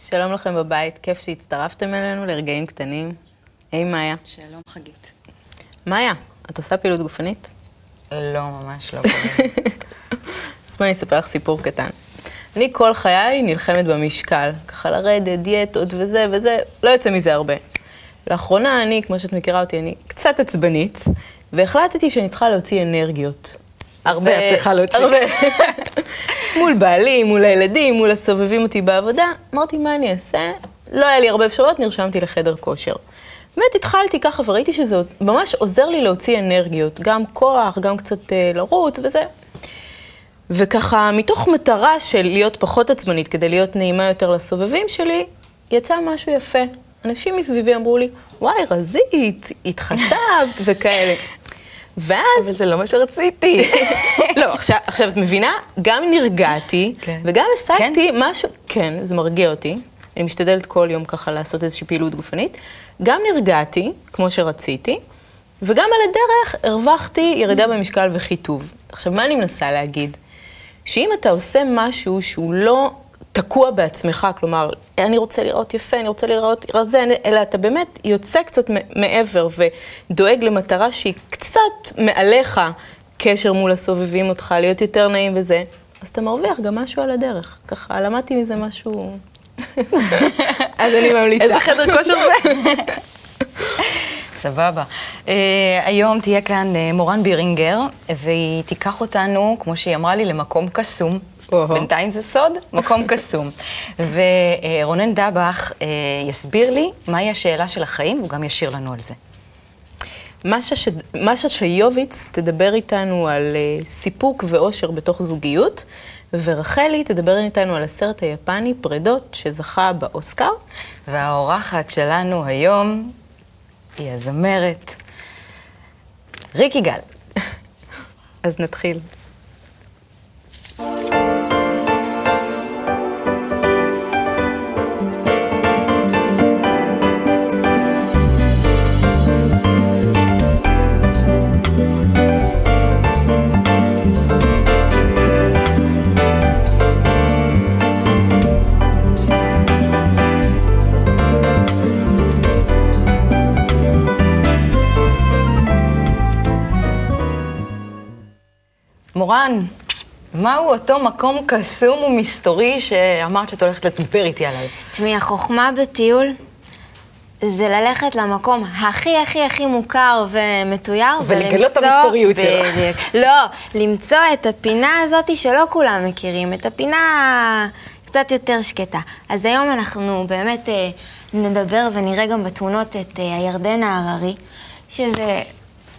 שלום לכם בבית, כיף שהצטרפתם אלינו לרגעים קטנים. היי מאיה. שלום חגית. מאיה, את עושה פעילות גופנית? לא, ממש לא. אז בואי אני אספר לך סיפור קטן. אני כל חיי נלחמת במשקל, ככה לרדת, דיאטות וזה וזה, לא יוצא מזה הרבה. לאחרונה אני, כמו שאת מכירה אותי, אני קצת עצבנית, והחלטתי שאני צריכה להוציא אנרגיות. הרבה את צריכה להוציא. הרבה. מול בעלי, מול הילדים, מול הסובבים אותי בעבודה. אמרתי, מה אני אעשה? לא היה לי הרבה אפשרויות, נרשמתי לחדר כושר. באמת התחלתי ככה וראיתי שזה ממש עוזר לי להוציא אנרגיות, גם כוח, גם קצת אה, לרוץ וזה. וככה, מתוך מטרה של להיות פחות עצמנית, כדי להיות נעימה יותר לסובבים שלי, יצא משהו יפה. אנשים מסביבי אמרו לי, וואי, רזית, התחתבת וכאלה. ואז... אבל זה לא מה שרציתי. לא, עכשיו, עכשיו את מבינה? גם נרגעתי, כן. וגם השגתי משהו, כן, זה מרגיע אותי. אני משתדלת כל יום ככה לעשות איזושהי פעילות גופנית. גם נרגעתי, כמו שרציתי, וגם על הדרך הרווחתי ירידה במשקל וחיטוב. עכשיו, מה אני מנסה להגיד? שאם אתה עושה משהו שהוא לא תקוע בעצמך, כלומר, אני רוצה לראות יפה, אני רוצה לראות רזה, אלא אתה באמת יוצא קצת מעבר ודואג למטרה שהיא קצת מעליך קשר מול הסובבים אותך, להיות יותר נעים וזה, אז אתה מרוויח גם משהו על הדרך. ככה, למדתי מזה משהו... אז אני ממליצה. איזה חדר כושר זה? סבבה. Uh, היום תהיה כאן uh, מורן בירינגר, והיא תיקח אותנו, כמו שהיא אמרה לי, למקום קסום. בינתיים זה סוד, מקום קסום. ורונן דבח uh, יסביר לי מהי השאלה של החיים, והוא גם ישיר לנו על זה. משה ש... משה שיוביץ תדבר איתנו על uh, סיפוק ואושר בתוך זוגיות, ורחלי תדבר איתנו על הסרט היפני פרדות שזכה באוסקר. והאורחת שלנו היום היא הזמרת ריקי גל. אז נתחיל. מורן, מהו אותו מקום קסום ומסתורי שאמרת שאת הולכת לדבר איתי עליו? תשמעי, החוכמה בטיול זה ללכת למקום הכי הכי הכי מוכר ומתויר, ולגלות את המסתוריות שלו. בדיוק. לא, למצוא את הפינה הזאת שלא כולם מכירים, את הפינה קצת יותר שקטה. אז היום אנחנו באמת אה, נדבר ונראה גם בתמונות את אה, הירדן ההררי, שזה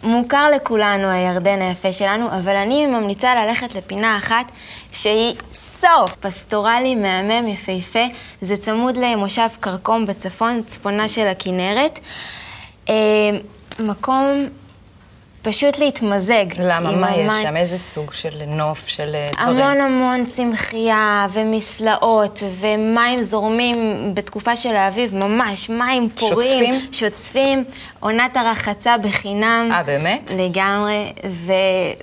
מוכר לכולנו, הירדן היפה שלנו, אבל אני ממליצה ללכת לפינה אחת שהיא סוף פסטורלי, מהמם, יפהפה. זה צמוד למושב כרכום בצפון, צפונה של הכנרת. אה, מקום פשוט להתמזג. למה? מה יש. שם? איזה סוג של נוף, של דברים? המון המון צמחייה ומסלעות ומים זורמים בתקופה של האביב, ממש מים פוריים. שוצפים? שוצפים, עונת הרחצה בחינם. אה, באמת? לגמרי,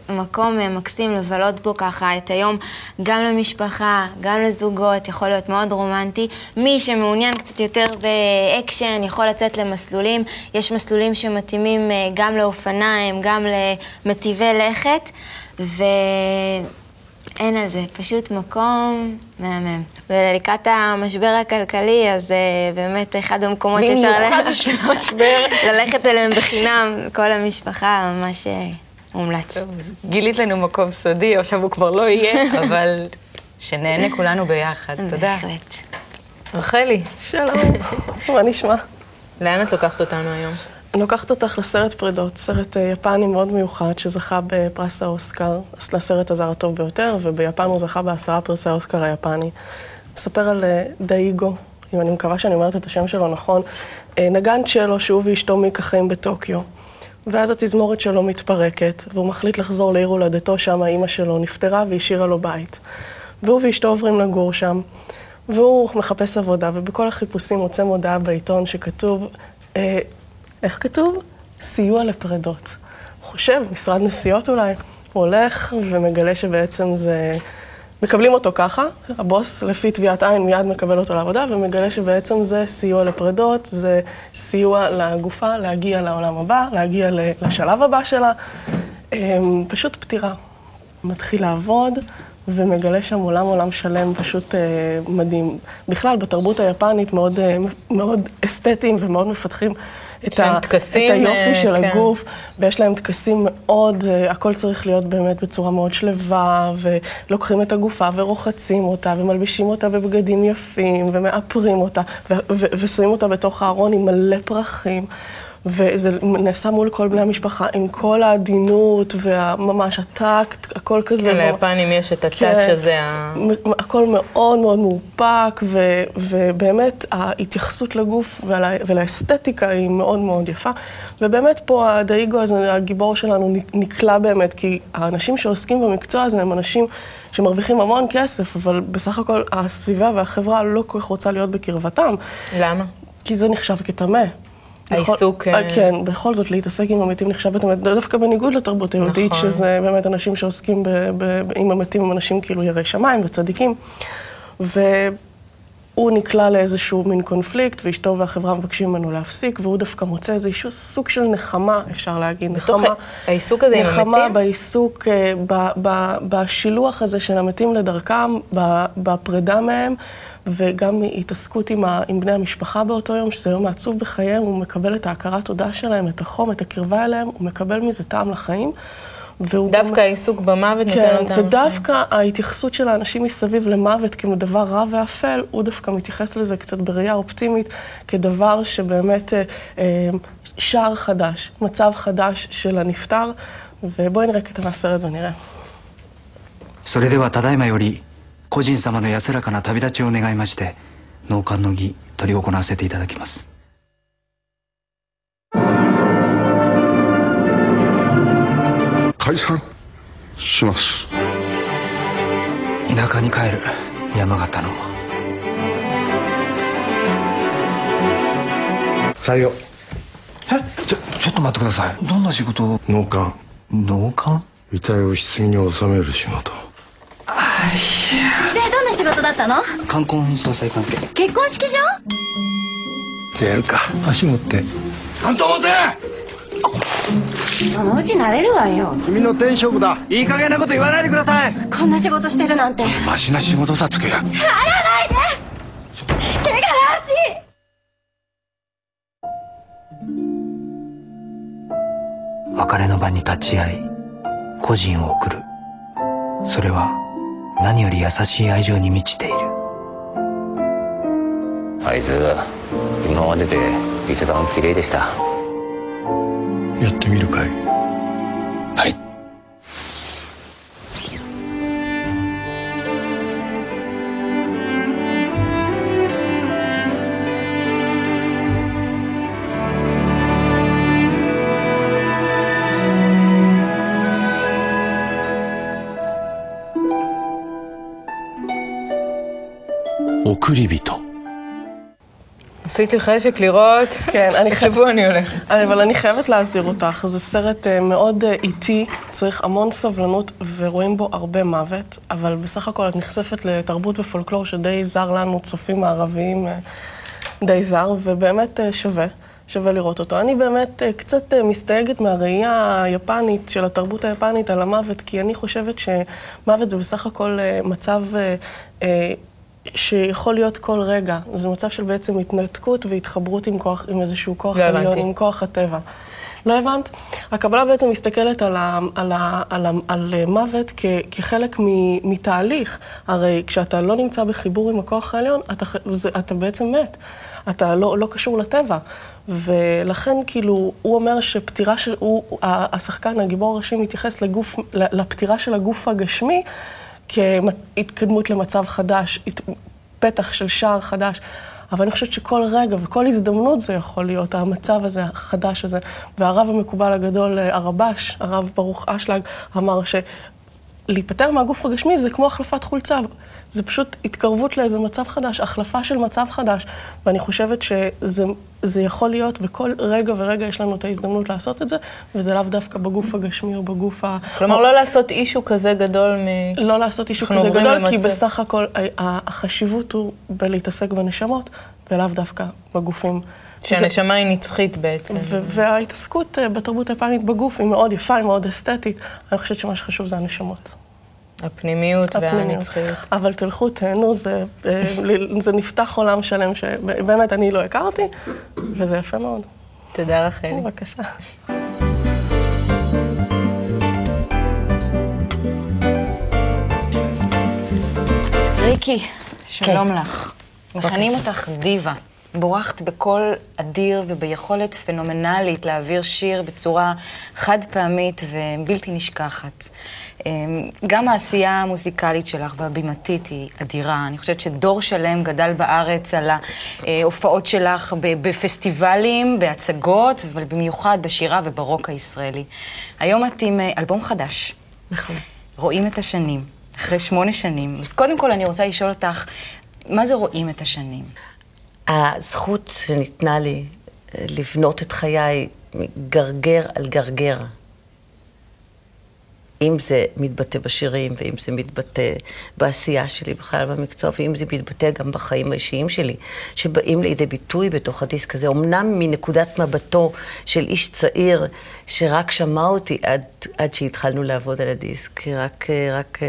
ומקום אה, מקסים לבלות בו ככה את היום, גם למשפחה, גם לזוגות, יכול להיות מאוד רומנטי. מי שמעוניין קצת יותר באקשן יכול לצאת למסלולים, יש מסלולים שמתאימים אה, גם לאופניים, גם למטיבי לכת, ואין על זה, פשוט מקום מהמם. ולקראת המשבר הכלכלי, אז אה, באמת אחד המקומות שאפשר ללכת- אליהם בחינם, כל המשפחה, ממש אה, מומלץ. גילית לנו מקום סודי, עכשיו הוא כבר לא יהיה, אבל שנהנה כולנו ביחד. תודה. בהחלט. רחלי, שלום, מה נשמע? לאן את לוקחת אותנו היום? אני לוקחת אותך לסרט פרידות, סרט אה, יפני מאוד מיוחד שזכה בפרס האוסקר, לסרט הזר הטוב ביותר, וביפן הוא זכה בעשרה פרסי האוסקר היפני. מספר על אה, דאיגו, אם אני מקווה שאני אומרת את השם שלו נכון, אה, נגן צ'לו שהוא ואשתו מיקה חיים בטוקיו. ואז התזמורת שלו מתפרקת, והוא מחליט לחזור לעיר הולדתו, שם אימא שלו נפטרה והשאירה לו בית. והוא ואשתו עוברים לגור שם, והוא מחפש עבודה, ובכל החיפושים מוצא מודעה בעיתון שכתוב, איך כתוב? סיוע לפרדות. חושב, משרד נסיעות אולי. הוא הולך ומגלה שבעצם זה מקבלים אותו ככה, הבוס לפי טביעת עין מיד מקבל אותו לעבודה ומגלה שבעצם זה סיוע לפרדות, זה סיוע לגופה להגיע לעולם הבא, להגיע לשלב הבא שלה, אמ, פשוט פתירה. מתחיל לעבוד ומגלה שם עולם עולם שלם פשוט אה, מדהים. בכלל, בתרבות היפנית מאוד, אה, מאוד אסתטיים ומאוד מפתחים את, ה, טקסים, את היופי של כן. הגוף, ויש להם טקסים מאוד, uh, הכל צריך להיות באמת בצורה מאוד שלווה, ולוקחים את הגופה ורוחצים אותה, ומלבישים אותה בבגדים יפים, ומאפרים אותה, ושמים אותה בתוך הארון עם מלא פרחים. וזה נעשה מול כל בני המשפחה, עם כל העדינות וממש הטקט, הכל כזה. כן, ליפנים יש את הטאץ' כן, הזה. הכל מאוד מאוד מאופק, ו, ובאמת ההתייחסות לגוף ולה, ולאסתטיקה היא מאוד מאוד יפה. ובאמת פה הדאיגו הזה, הגיבור שלנו, נקלע באמת, כי האנשים שעוסקים במקצוע הזה הם אנשים שמרוויחים המון כסף, אבל בסך הכל הסביבה והחברה לא כל כך רוצה להיות בקרבתם. למה? כי זה נחשב כטמא. העיסוק... אה, כן, בכל זאת להתעסק עם המתים נחשב באמת, דווקא בניגוד לתרבות היהודית, נכון. שזה באמת אנשים שעוסקים ב, ב, עם המתים, הם אנשים כאילו יראי שמיים וצדיקים. והוא נקלע לאיזשהו מין קונפליקט, ואשתו והחברה מבקשים ממנו להפסיק, והוא דווקא מוצא איזשהו סוג של נחמה, אפשר להגיד. נחמה. העיסוק הזה עם המתים? נחמה בעיסוק, אה, ב, ב, בשילוח הזה של המתים לדרכם, בפרידה מהם. וגם התעסקות עם, ה, עם בני המשפחה באותו יום, שזה יום העצוב בחייהם, הוא מקבל את ההכרת תודה שלהם, את החום, את הקרבה אליהם, הוא מקבל מזה טעם לחיים. דווקא העיסוק גם... במוות כן, נותן לו טעם. ודווקא לחיים. ההתייחסות של האנשים מסביב למוות כדבר רע ואפל, הוא דווקא מתייחס לזה קצת בראייה אופטימית, כדבר שבאמת אה, אה, שער חדש, מצב חדש של הנפטר, ובואי נראה כתבה סרט ונראה. それではただいまより個人様の安らかな旅立ちを願いまして納棺の儀執り行わせていただきます 解散します。田舎に帰る山形の。採用え？ちょちょっと待ってください。どんな仕事？を納棺。納棺？遺体を棺に収める仕事。でどんな仕事だったの？冠婚葬祭関係。結婚式場？じゃあやるか。足持って。あんた持てそのうち慣れるわよ。君の転職だ。いい加減なこと言わないでください。こんな仕事してるなんて。マシな仕事だつけや。やらないで。怪我らしい。別れの場に立ち会い個人を送る。それは何より優しい愛情に満ちている。あいつ今までで一番綺麗でしたやってみるかい。はい。送り人 עשית לי חשק לראות, כן, אני השבוע אני הולכת. אבל אני חייבת להזהיר אותך, זה סרט אה, מאוד אה, איטי, צריך המון סבלנות, ורואים בו הרבה מוות, אבל בסך הכל את נחשפת לתרבות ופולקלור שדי זר לנו, צופים מערביים, אה, די זר, ובאמת שווה. שווה לראות אותו. אני באמת קצת מסתייגת מהראייה היפנית, של התרבות היפנית על המוות, כי אני חושבת שמוות זה בסך הכל מצב שיכול להיות כל רגע. זה מצב של בעצם התנתקות והתחברות עם, כוח, עם איזשהו כוח לא עליון, עם כוח הטבע. לא הבנת? הקבלה בעצם מסתכלת על, ה, על, ה, על, ה, על מוות כ, כחלק מ, מתהליך. הרי כשאתה לא נמצא בחיבור עם הכוח העליון, אתה, זה, אתה בעצם מת. אתה לא, לא קשור לטבע. ולכן, כאילו, הוא אומר שפטירה של... הוא, השחקן, הגיבור הראשי, מתייחס לגוף, לפטירה של הגוף הגשמי. כהתקדמות למצב חדש, פתח של שער חדש. אבל אני חושבת שכל רגע וכל הזדמנות זה יכול להיות, המצב הזה, החדש הזה. והרב המקובל הגדול, הרבש, הרב ברוך אשלג, אמר ש... להיפטר מהגוף הגשמי זה כמו החלפת חולצה. זה פשוט התקרבות לאיזה מצב חדש, החלפה של מצב חדש. ואני חושבת שזה יכול להיות, וכל רגע ורגע יש לנו את ההזדמנות לעשות את זה, וזה לאו דווקא בגוף הגשמי או בגוף ה... כלומר, לא לעשות אישו כזה גדול מ... לא לעשות אישו כזה גדול, כי למצב. בסך הכל החשיבות הוא בלהתעסק בנשמות, ולאו דווקא בגופים. שהנשמה היא נצחית בעצם. ו- וההתעסקות אה, בתרבות היפנית בגוף היא מאוד יפה, היא מאוד אסתטית. אני חושבת שמה שחשוב זה הנשמות. הפנימיות הפנימיות. והנצחיות. אבל תלכו, תהנו, זה, אה, זה נפתח עולם שלם שבאמת אני לא הכרתי, וזה יפה מאוד. תודה רחלי. בבקשה. ריקי, שלום לך. מכנים אותך דיבה. בורכת בקול אדיר וביכולת פנומנלית להעביר שיר בצורה חד פעמית ובלתי נשכחת. אמ, גם העשייה המוזיקלית שלך והבימתית היא אדירה. אני חושבת שדור שלם גדל בארץ על ההופעות שלך בפסטיבלים, בהצגות, אבל במיוחד בשירה וברוק הישראלי. היום את עם אה, אלבום חדש. נכון. רואים את השנים, אחרי שמונה שנים. אז קודם כל אני רוצה לשאול אותך, מה זה רואים את השנים? הזכות שניתנה לי אה, לבנות את חיי גרגר על גרגר. אם זה מתבטא בשירים, ואם זה מתבטא בעשייה שלי בכלל במקצוע, ואם זה מתבטא גם בחיים האישיים שלי, שבאים לידי ביטוי בתוך הדיסק הזה. אמנם מנקודת מבטו של איש צעיר, שרק שמע אותי עד, עד שהתחלנו לעבוד על הדיסק, רק, אה, רק אה,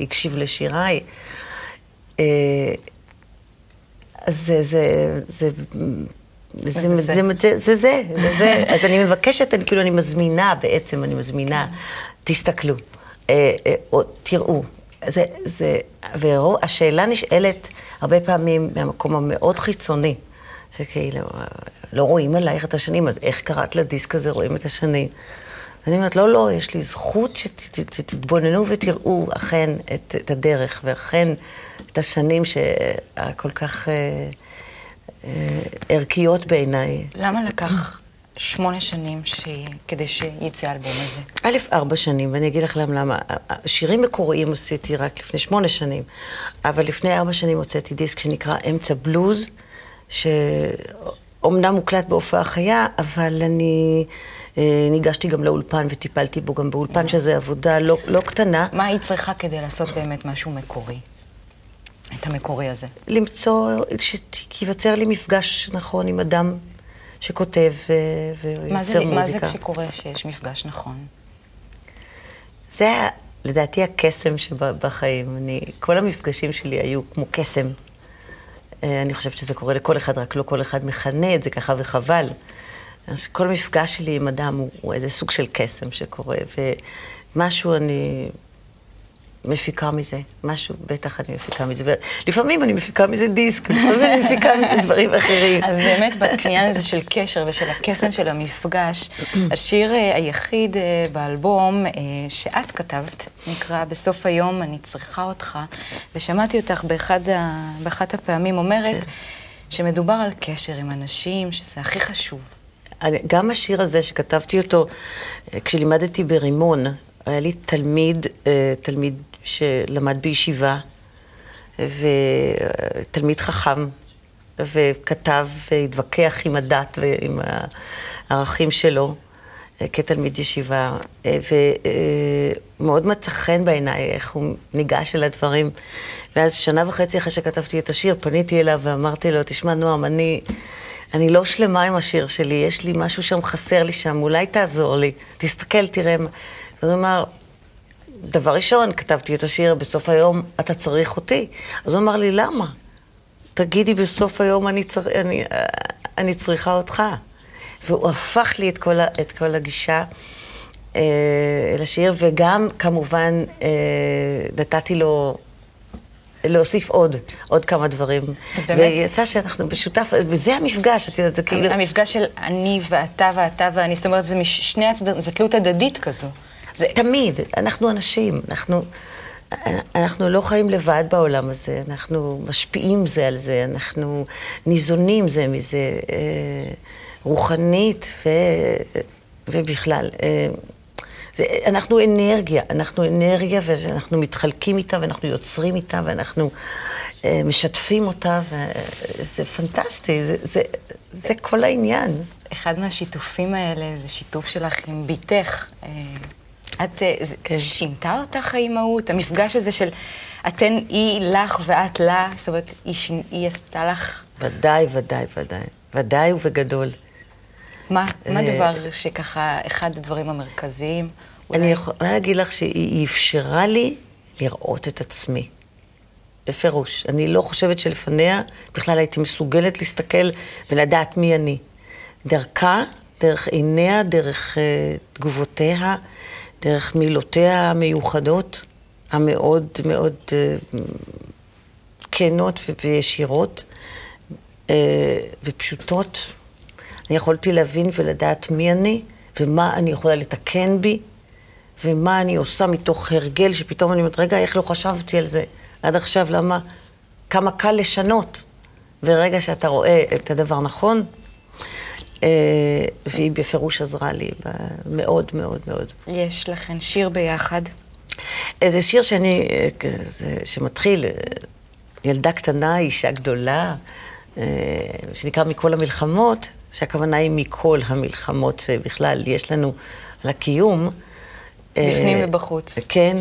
הקשיב לשיריי. אז זה, זה, זה, זה, זה זה, זה, זה, זה, זה, זה. אז אני מבקשת, אני כאילו, אני מזמינה בעצם, אני מזמינה, תסתכלו, אה, אה, או תראו. זה, זה, והשאלה נשאלת הרבה פעמים מהמקום המאוד חיצוני, שכאילו, לא רואים עלייך את השנים, אז איך קראת לדיסק הזה כל את השנים? ואני אומרת, לא, לא, יש לי זכות שתתבוננו ותראו אכן את, את הדרך, ואכן את השנים שהכל כך אה, אה, ערכיות בעיניי. למה לקח שמונה שנים ש... כדי שיצא האלבום הזה? א', ארבע שנים, ואני אגיד לך למה, למה. שירים מקוריים עשיתי רק לפני שמונה שנים, אבל לפני ארבע שנים הוצאתי דיסק שנקרא אמצע בלוז, שאומנם מוקלט בהופעה חיה, אבל אני אה, ניגשתי גם לאולפן וטיפלתי בו גם באולפן, שזו עבודה לא, לא קטנה. מה היית צריכה כדי לעשות באמת משהו מקורי? את המקורי הזה. למצוא, שייווצר לי מפגש נכון עם אדם שכותב ו- מה זה, ויוצר מה זה מוזיקה. כשקורה שיש מפגש נכון? זה לדעתי, הקסם שבחיים. אני, כל המפגשים שלי היו כמו קסם. אה, אני חושבת שזה קורה לכל אחד, רק לא כל אחד מכנה את זה ככה, וחבל. אז כל מפגש שלי עם אדם הוא, הוא איזה סוג של קסם שקורה, ומשהו אני מפיקה מזה, משהו בטח אני מפיקה מזה, ולפעמים אני מפיקה מזה דיסק, לפעמים אני מפיקה מזה דברים אחרים. אז באמת בעניין הזה של קשר ושל הקסם של המפגש, השיר אה, היחיד אה, באלבום אה, שאת כתבת נקרא "בסוף היום אני צריכה אותך", ושמעתי אותך באחד ה... באחת הפעמים אומרת שמדובר על קשר עם אנשים, שזה הכי חשוב. גם השיר הזה שכתבתי אותו כשלימדתי ברימון, היה לי תלמיד, תלמיד שלמד בישיבה, ותלמיד חכם, וכתב והתווכח עם הדת ועם הערכים שלו אה, כתלמיד ישיבה, אה, ומאוד מצא חן בעיניי איך הוא ניגש אל הדברים. ואז שנה וחצי אחרי שכתבתי את השיר, פניתי אליו ואמרתי לו, תשמע, נועם, אני... אני לא שלמה עם השיר שלי, יש לי משהו שם חסר לי שם, אולי תעזור לי, תסתכל, תראה. אז הוא אמר, דבר ראשון, כתבתי את השיר, בסוף היום אתה צריך אותי. אז הוא אמר לי, למה? תגידי, בסוף היום אני, צר... אני, אני צריכה אותך. והוא הפך לי את כל, ה... את כל הגישה אה, לשיר, וגם, כמובן, אה, נתתי לו... להוסיף עוד, עוד כמה דברים. אז באמת- ויצא שאנחנו בשותף, וזה המפגש, את יודעת, זה כאילו... המפגש של אני ואתה ואתה ואני, זאת אומרת, זה משני הצדדים, זה תלות הדדית כזו. זה, תמיד, אנחנו אנשים, אנחנו, אנחנו לא חיים לבד בעולם הזה, אנחנו משפיעים זה על זה, אנחנו ניזונים זה מזה, אה, רוחנית ו, ובכלל. אה, זה, אנחנו אנרגיה, אנחנו אנרגיה ואנחנו מתחלקים איתה ואנחנו יוצרים איתה ואנחנו אה, משתפים אותה, וזה פנטסטי, זה, זה, זה כל העניין. אחד מהשיתופים האלה זה שיתוף שלך עם בתך. את, אה, כן. שינתה אותך האימהות? המפגש הזה של אתן, היא לך ואת לה, זאת אומרת, היא, שין, היא עשתה לך... ודאי, ודאי, ודאי. ודאי ובגדול. מה, מה אה, הדבר שככה, אחד הדברים המרכזיים? אני אולי? יכולה להגיד לך שהיא אפשרה לי לראות את עצמי. בפירוש. אני לא חושבת שלפניה בכלל הייתי מסוגלת להסתכל ולדעת מי אני. דרכה, דרך עיניה, דרך uh, תגובותיה, דרך מילותיה המיוחדות, המאוד מאוד uh, כנות וישירות uh, ופשוטות. אני יכולתי להבין ולדעת מי אני, ומה אני יכולה לתקן בי, ומה אני עושה מתוך הרגל, שפתאום אני אומרת, רגע, איך לא חשבתי על זה עד עכשיו, למה? כמה קל לשנות. ברגע שאתה רואה את הדבר נכון, אה, והיא בפירוש עזרה לי מאוד מאוד מאוד. יש לכן שיר ביחד. איזה שיר שאני, אה, שמתחיל, אה, ילדה קטנה, אישה גדולה, אה, שנקרא מכל המלחמות, שהכוונה היא מכל המלחמות שבכלל יש לנו על הקיום. בפנים אה, ובחוץ. כן.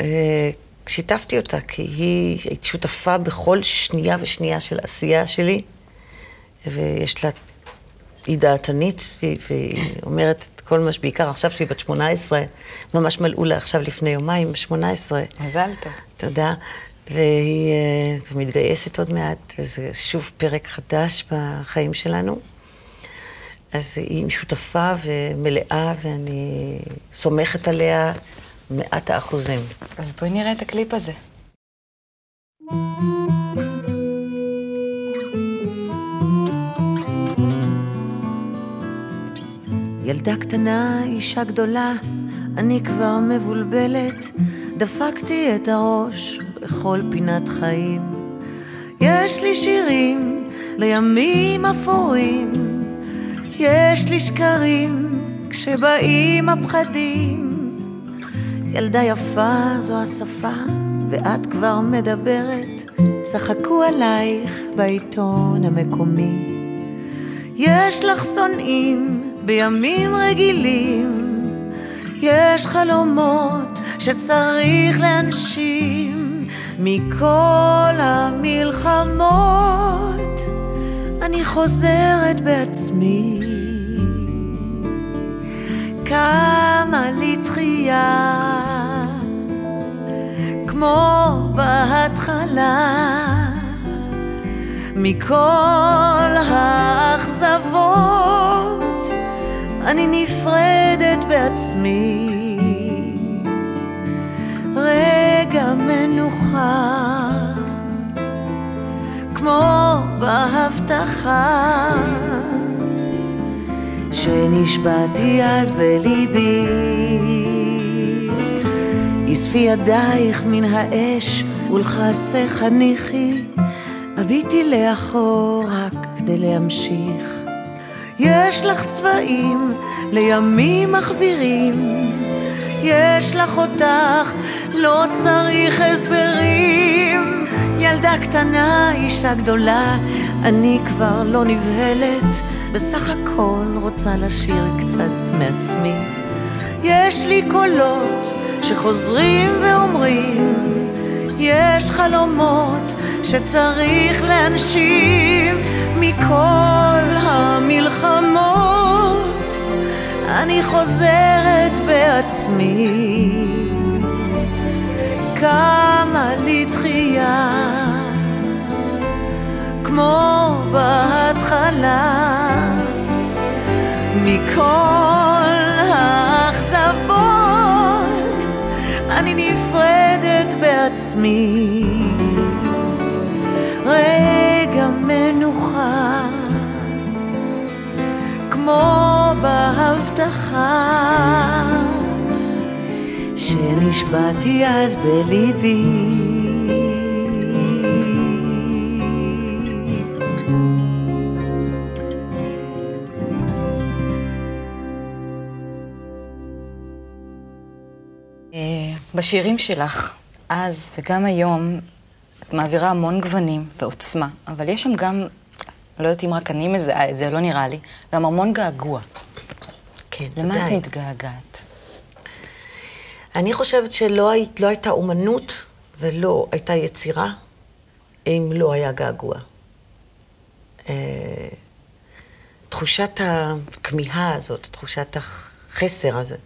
אה, שיתפתי אותה, כי היא היית שותפה בכל שנייה ושנייה של העשייה שלי, ויש לה, היא דעתנית, והיא, והיא אומרת את כל מה שבעיקר עכשיו שהיא בת 18, ממש מלאו לה עכשיו לפני יומיים, 18. מזל טוב. תודה. והיא אה, מתגייסת עוד מעט, וזה שוב פרק חדש בחיים שלנו. אז היא שותפה ומלאה, ואני סומכת עליה מאת האחוזים. אז בואי נראה את הקליפ הזה. ילדה קטנה, אישה גדולה, אני כבר מבולבלת, דפקתי את הראש בכל פינת חיים. יש לי שירים לימים אפורים, יש לי שקרים כשבאים הפחדים. ילדה יפה זו השפה, ואת כבר מדברת, צחקו עלייך בעיתון המקומי. יש לך שונאים בימים רגילים, יש חלומות שצריך להנשים מכל המלחמות. אני חוזרת בעצמי, קמה לי תחייה, כמו בהתחלה. מכל האכזבות אני נפרדת בעצמי. רגע מנוחה, כמו בהבטחה שנשבעתי אז בליבי. אספי ידייך מן האש ולכסה חניכי הביטי לאחור רק כדי להמשיך. יש לך צבעים לימים מחווירים, יש לך אותך, לא צריך הסברים. ילדה קטנה, אישה גדולה, אני כבר לא נבהלת, בסך הכל רוצה לשיר קצת מעצמי. יש לי קולות שחוזרים ואומרים, יש חלומות שצריך להנשים מכל המלחמות. אני חוזרת בעצמי, קמה לי תחייה, כמו בהתחלה, מכל האכזבות. אני נפרדת בעצמי. רגע מנוחה, כמו בהבטחה, שנשבעתי אז בליבי. בשירים שלך, אז וגם היום, את מעבירה המון גוונים ועוצמה, אבל יש שם גם, לא יודעת אם רק אני מזהה את זה, לא נראה לי, גם המון געגוע. כן, למה את ודאי. מתגעגעת? אני חושבת שלא הי, לא הייתה אומנות ולא הייתה יצירה אם לא היה געגוע. אה, תחושת הכמיהה הזאת, תחושת החסר הזה,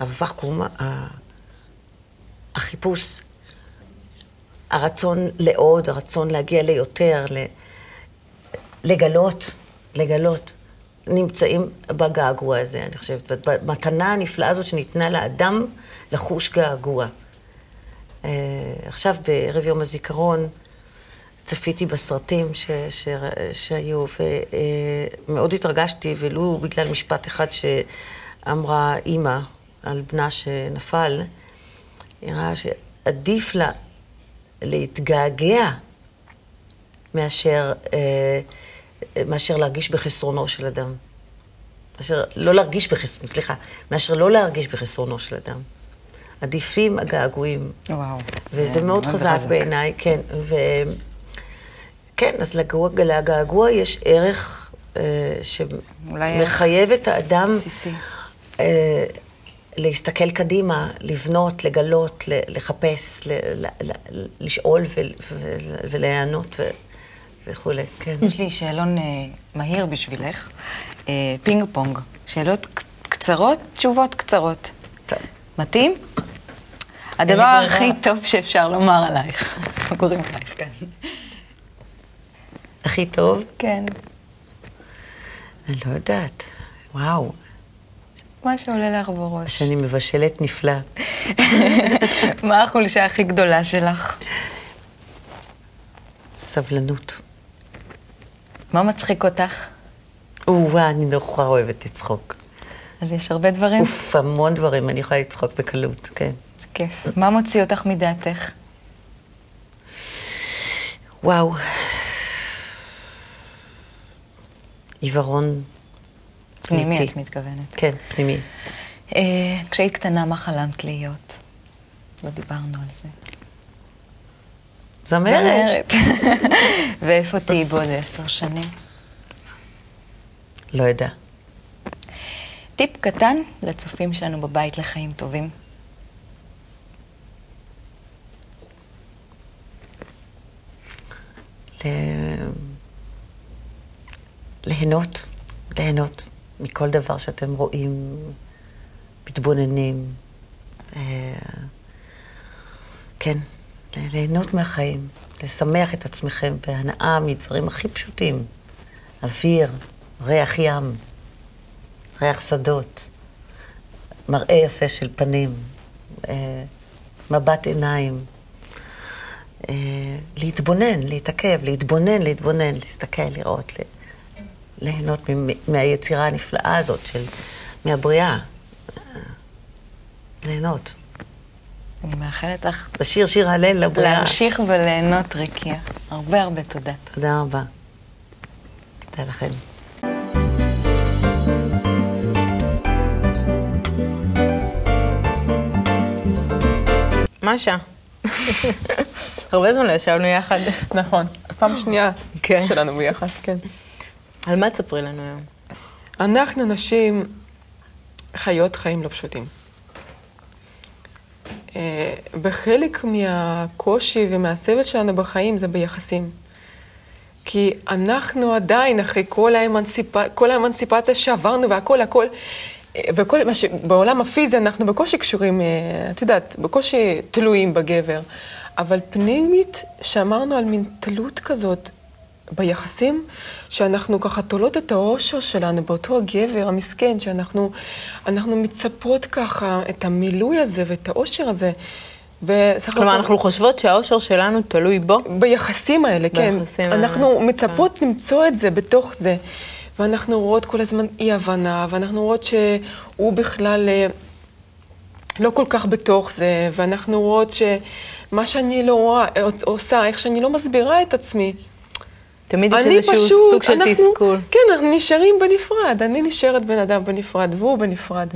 הוואקום, החיפוש, הרצון לעוד, הרצון להגיע ליותר, ל- לגלות, לגלות, נמצאים בגעגוע הזה, אני חושבת, במתנה הנפלאה הזאת שניתנה לאדם לחוש געגוע. אה, עכשיו, בערב יום הזיכרון, צפיתי בסרטים ש, ש, שהיו, ומאוד התרגשתי, ולו בגלל משפט אחד שאמרה אימא על בנה שנפל, היא אמרה שעדיף לה להתגעגע מאשר, אה, מאשר להרגיש בחסרונו של אדם. מאשר לא להרגיש בחסרונו, סליחה, מאשר לא להרגיש בחסרונו של אדם. עדיפים הגעגועים. וואו. וזה זה מאוד חזק. בעיניי, כן. ו... כן, אז לגעגוע, לגעגוע יש ערך אה, שמחייב את האדם בסיסי. אה, להסתכל קדימה, לבנות, לגלות, לחפש, לשאול ולהיענות ו- וכולי, כן. יש לי שאלון אה, מהיר בשבילך, אה, פינג פונג. שאלות קצרות, תשובות קצרות. טוב. מתאים? הדבר. הכי טוב שאפשר לומר עלייך. סוגרים עלייך, כן. הכי טוב? כן. אני לא יודעת. וואו, מה שעולה לך בראש. שאני מבשלת נפלא. מה החולשה הכי גדולה שלך? סבלנות. מה מצחיק אותך? או-אה, אני נורא אוהבת לצחוק. אז יש הרבה דברים? אוף, המון דברים, אני יכולה לצחוק בקלות, כן. זה כיף. מה מוציא אותך מדעתך? וואו. עיוורון פנימי אמיתי. את מתכוונת. כן, פנימי. אה, כשהיית קטנה, מה חלמת להיות? לא דיברנו על זה. זמרת. ואיפה תהיי בעוד עשר שנים? לא יודע. טיפ קטן לצופים שלנו בבית לחיים טובים. ל- ליהנות, ליהנות מכל דבר שאתם רואים, מתבוננים. אה, כן, ליהנות מהחיים, לשמח את עצמכם בהנאה מדברים הכי פשוטים. אוויר, ריח ים, ריח שדות, מראה יפה של פנים, אה, מבט עיניים. אה, להתבונן, להתעכב, להתבונן, להתבונן, להסתכל, לראות, ליהנות מהיצירה הנפלאה הזאת של, מהבריאה. אה, ליהנות. אני מאחלת לך לשיר שיר הלל לבריאה. להמשיך וליהנות, ריקיה. הרבה הרבה תודה. תודה רבה. תודה לכם. משה. הרבה זמן לא ישבנו יחד. נכון. פעם שנייה כן. שלנו ביחד, כן. על מה תספרי לנו היום? אנחנו נשים חיות חיים לא פשוטים. אה, וחלק מהקושי ומהסבל שלנו בחיים זה ביחסים. כי אנחנו עדיין, אחרי כל, האמנציפ... כל האמנציפציה שעברנו והכל, הכל, אה, וכל מה שבעולם הפיזי אנחנו בקושי קשורים, אה, את יודעת, בקושי תלויים בגבר. אבל פנימית, שמרנו על מין תלות כזאת ביחסים, שאנחנו ככה תולות את האושר שלנו באותו הגבר המסכן, שאנחנו אנחנו מצפות ככה את המילוי הזה ואת האושר הזה. כלומר, הכל- אנחנו חושבות שהאושר שלנו תלוי בו. ביחסים האלה, כן. ביחסים האלה, אנחנו מצפות למצוא את זה בתוך זה. ואנחנו רואות כל הזמן אי-הבנה, ואנחנו רואות שהוא בכלל אה, לא כל כך בתוך זה, ואנחנו רואות שמה שאני לא רואה, עושה, איך שאני לא מסבירה את עצמי, תמיד יש איזשהו פשוט, סוג של אנחנו, תסכול. כן, אנחנו נשארים בנפרד. אני נשארת בן אדם בנפרד, והוא בנפרד.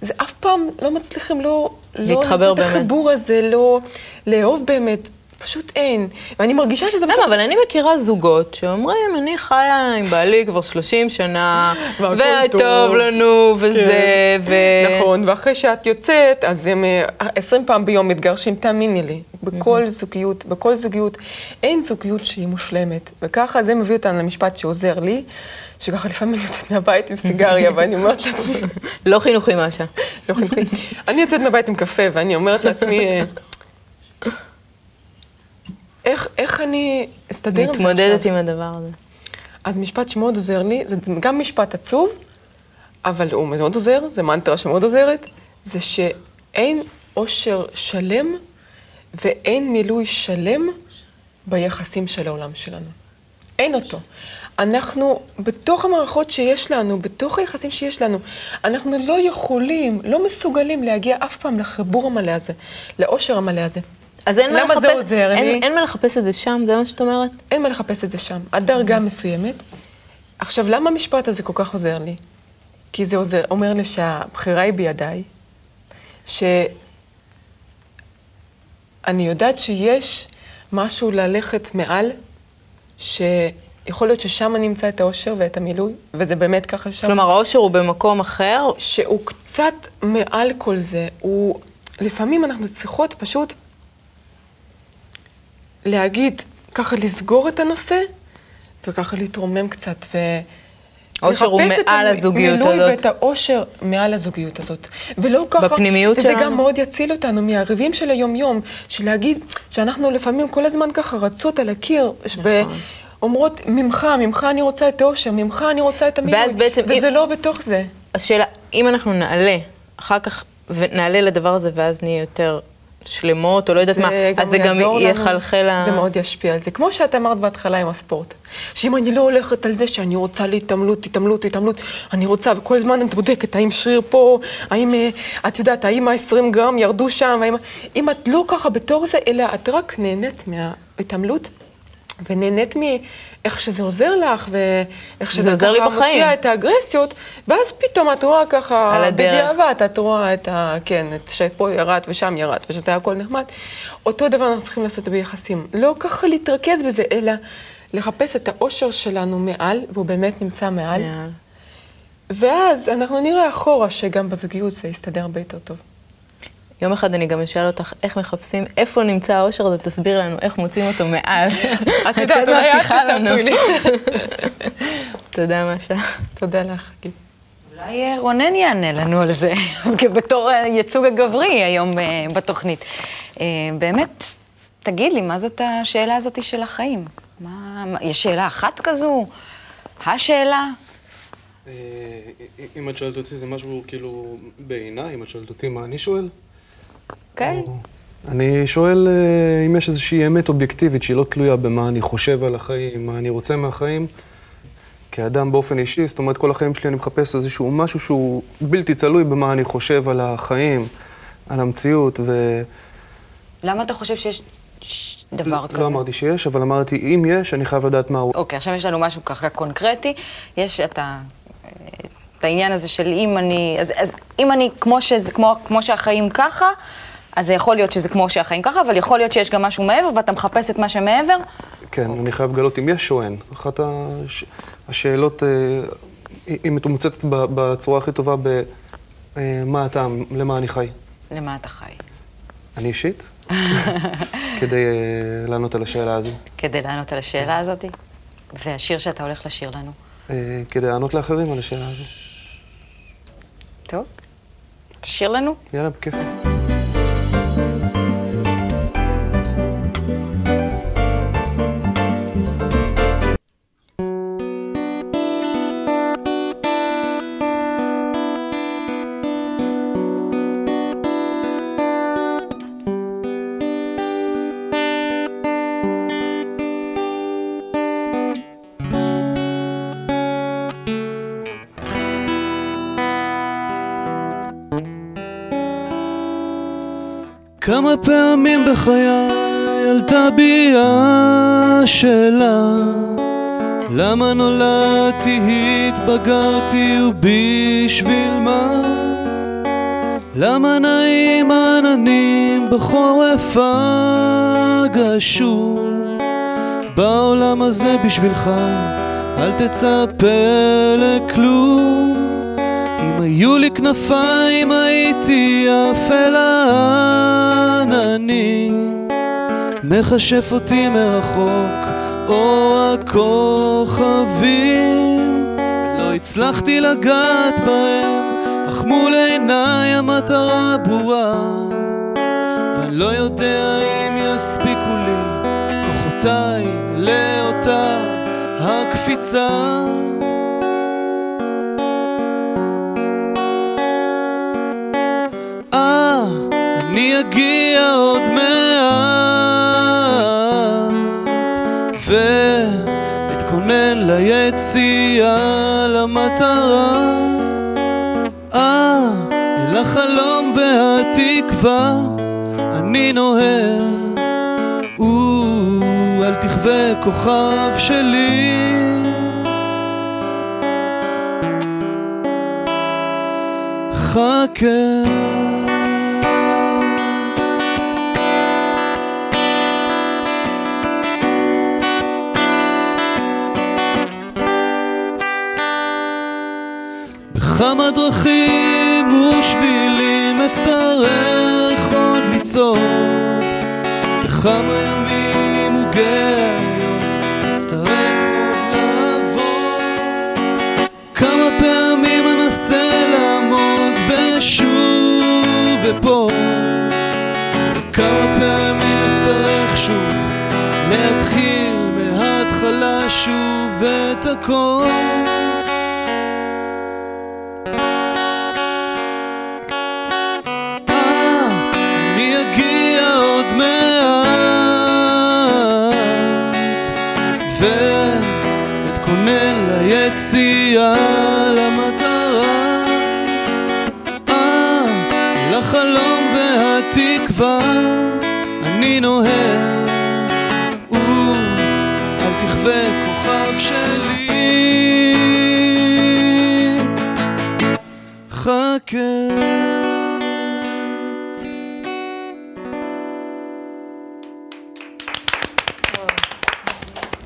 זה אף פעם לא מצליחים לא... להתחבר לא למצוא באמת. את החיבור הזה, לא לאהוב באמת. פשוט אין. ואני מרגישה שזה... למה? אבל אני מכירה זוגות שאומרים, אני חיה עם בעלי כבר 30 שנה, וטוב טוב." לנו, וזה, ו... נכון, ואחרי שאת יוצאת, אז הם אה, 20 פעם ביום מתגרשים, תאמיני לי. בכל זוגיות, בכל זוגיות, אין זוגיות שהיא מושלמת. וככה זה מביא אותנו למשפט שעוזר לי, שככה לפעמים אני יוצאת מהבית עם סיגריה, ואני אומרת לעצמי, לא חינוכי מאשה. לא חינוכי. אני יוצאת מהבית עם קפה, ואני אומרת לעצמי, אה, איך, איך אני אסתדר עם זה עכשיו? מתמודדת עם הדבר הזה. אז משפט שמאוד עוזר לי, זה גם משפט עצוב, אבל הוא מאוד עוזר, זה מנטרה שמאוד עוזרת, זה שאין עושר שלם ואין מילוי שלם ביחסים של העולם שלנו. אין אותו. אנחנו, בתוך המערכות שיש לנו, בתוך היחסים שיש לנו, אנחנו לא יכולים, לא מסוגלים להגיע אף פעם לחיבור המלא הזה, לעושר המלא הזה. אז אין מה למה לחפש, זה עוזר אין, לי? אין מה לחפש את זה שם, זה מה שאת אומרת? אין מה לחפש את זה שם, עד דרגה מסוימת. עכשיו, למה המשפט הזה כל כך עוזר לי? כי זה עוזר, אומר לי שהבחירה היא בידיי, שאני יודעת שיש משהו ללכת מעל, שיכול להיות ששם אני אמצא את האושר ואת המילוי, וזה באמת ככה שם. כלומר, העושר הוא במקום אחר, שהוא קצת מעל כל זה, הוא... לפעמים אנחנו צריכות פשוט להגיד, ככה לסגור את הנושא, וככה להתרומם קצת, ו... העושר הוא לחפש את מעל הזוגיות הזאת. המילוי ואת האושר מעל הזוגיות הזאת. ולא ככה... בפנימיות וזה שלנו. גם מאוד יציל אותנו מהריבים של היום-יום, של להגיד שאנחנו לפעמים כל הזמן ככה רצות על הקיר, נכון. ואומרות, ממך, ממך אני רוצה את האושר, ממך אני רוצה את המילוי. ואז בעצם וזה אם- לא בתוך זה. השאלה, אם אנחנו נעלה אחר כך, ונעלה לדבר הזה, ואז נהיה יותר שלמות, או לא יודעת מה, אז זה גם. יחלחל ה... זה מאוד ישפיע על זה. כמו שאת אמרת בהתחלה עם הספורט. שאם אני לא הולכת על זה שאני רוצה להתעמלות, התעמלות, התעמלות, אני רוצה, וכל הזמן את בודקת, האם שריר פה, האם, אה, את יודעת, האם ה-20 גרם ירדו שם, האם... אם את לא ככה בתור זה, אלא את רק נהנית מההתעמלות, ונהנית מאיך שזה עוזר לך, ואיך שזה עוזר לי בחיים. מוציאה את האגרסיות, ואז פתאום את רואה ככה, על הדרך. בדיעבד את רואה את ה... כן, את שפה ירד ושם ירד, ושזה הכל נחמד. אותו דבר אנחנו צריכים לעשות ביחסים. לא ככה להתרכז בזה, אלא לחפש את האושר שלנו מעל, והוא באמת נמצא מעל. יאללה. ואז אנחנו נראה אחורה שגם בזוגיות זה יסתדר הרבה יותר טוב. יום אחד אני גם אשאל אותך איך מחפשים, איפה נמצא האושר הזה, תסביר לנו איך מוצאים אותו מעל. את יודעת, אולי את תספרי לי. תודה, משה. תודה לך, גיל. אולי אה, רונן יענה לנו על זה, בתור הייצוג הגברי היום אה, בתוכנית. אה, באמת, תגיד לי, מה זאת השאלה הזאת של החיים? מה, יש שאלה אחת כזו? השאלה? אם את שואלת אותי זה משהו כאילו בעיניי, אם את שואלת אותי מה אני שואל, כן. אני שואל אה, אם יש איזושהי אמת אובייקטיבית שהיא לא תלויה במה אני חושב על החיים, מה אני רוצה מהחיים, כאדם באופן אישי, זאת אומרת כל החיים שלי אני מחפש איזשהו משהו שהוא בלתי תלוי במה אני חושב על החיים, על המציאות, ולא למה אתה חושב שיש דבר כזה? לא אמרתי שיש, אבל אמרתי אם יש, אני חייב לדעת מהו. אוקיי, עכשיו יש לנו משהו ככה קונקרטי. יש את, ה, את העניין הזה של אם אני... אז, אז אם אני, כמו, שזה, כמו, כמו שהחיים ככה, אז זה יכול להיות שזה כמו שהחיים ככה, אבל יכול להיות שיש גם משהו מעבר, ואתה מחפש את מה שמעבר. כן, אני חייב לגלות אם יש או אין. אחת הש... השאלות, אה, היא מתומצתת בצורה הכי טובה ב... אה, הטעם, למה אני חי. למה אתה חי? אני אישית, כדי אה, לענות על השאלה הזו. כדי לענות על השאלה הזאת. והשיר שאתה הולך לשיר לנו. אה, כדי לענות לאחרים על השאלה הזו. טוב? תשאיר לנו. יאללה, בכיף. כמה פעמים בחיי עלתה בי השאלה למה נולדתי, התבגרתי ובשביל מה? למה נעים עננים בחורף הגשום? בעולם הזה בשבילך, אל תצפה לכלום. אם היו לי כנפיים הייתי עף אל העננים, מכשף אותי מרחוק אור הכוכבים. לא הצלחתי לגעת בהם, אך מול עיניי המטרה ברורה. ואני לא יודע אם יספיקו לי כוחותיי לאותה הקפיצה. אה, אני אגיע למטרה. אה, אל החלום והתקווה אני נוהר. או, אל תכבה כוכב שלי. חכה. בכמה דרכים ושבילים אצטרך עוד לצעוד בכמה ימים וגאיות אצטרך עוד לעבור כמה פעמים אנסה לעמוד ושוב אפול כמה פעמים אצטרך שוב להתחיל מההתחלה שוב את הכל ליציאה למטרה. אה, לחלום והתקווה אני נוהר. או, אל תכבה כוכב שלי. חכה.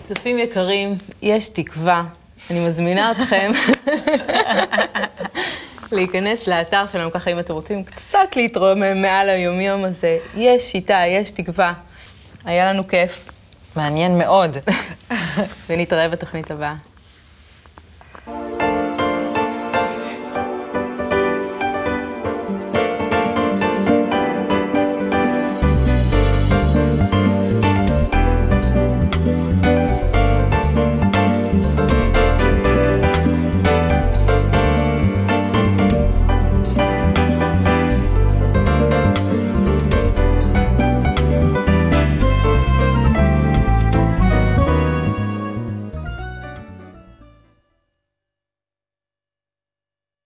צופים יקרים, יש תקווה. אני מזמינה אתכם להיכנס לאתר שלנו, ככה אם אתם רוצים קצת להתרומם מעל היומיום הזה. יש שיטה, יש תקווה. היה לנו כיף, מעניין מאוד. ונתראה בתוכנית הבאה.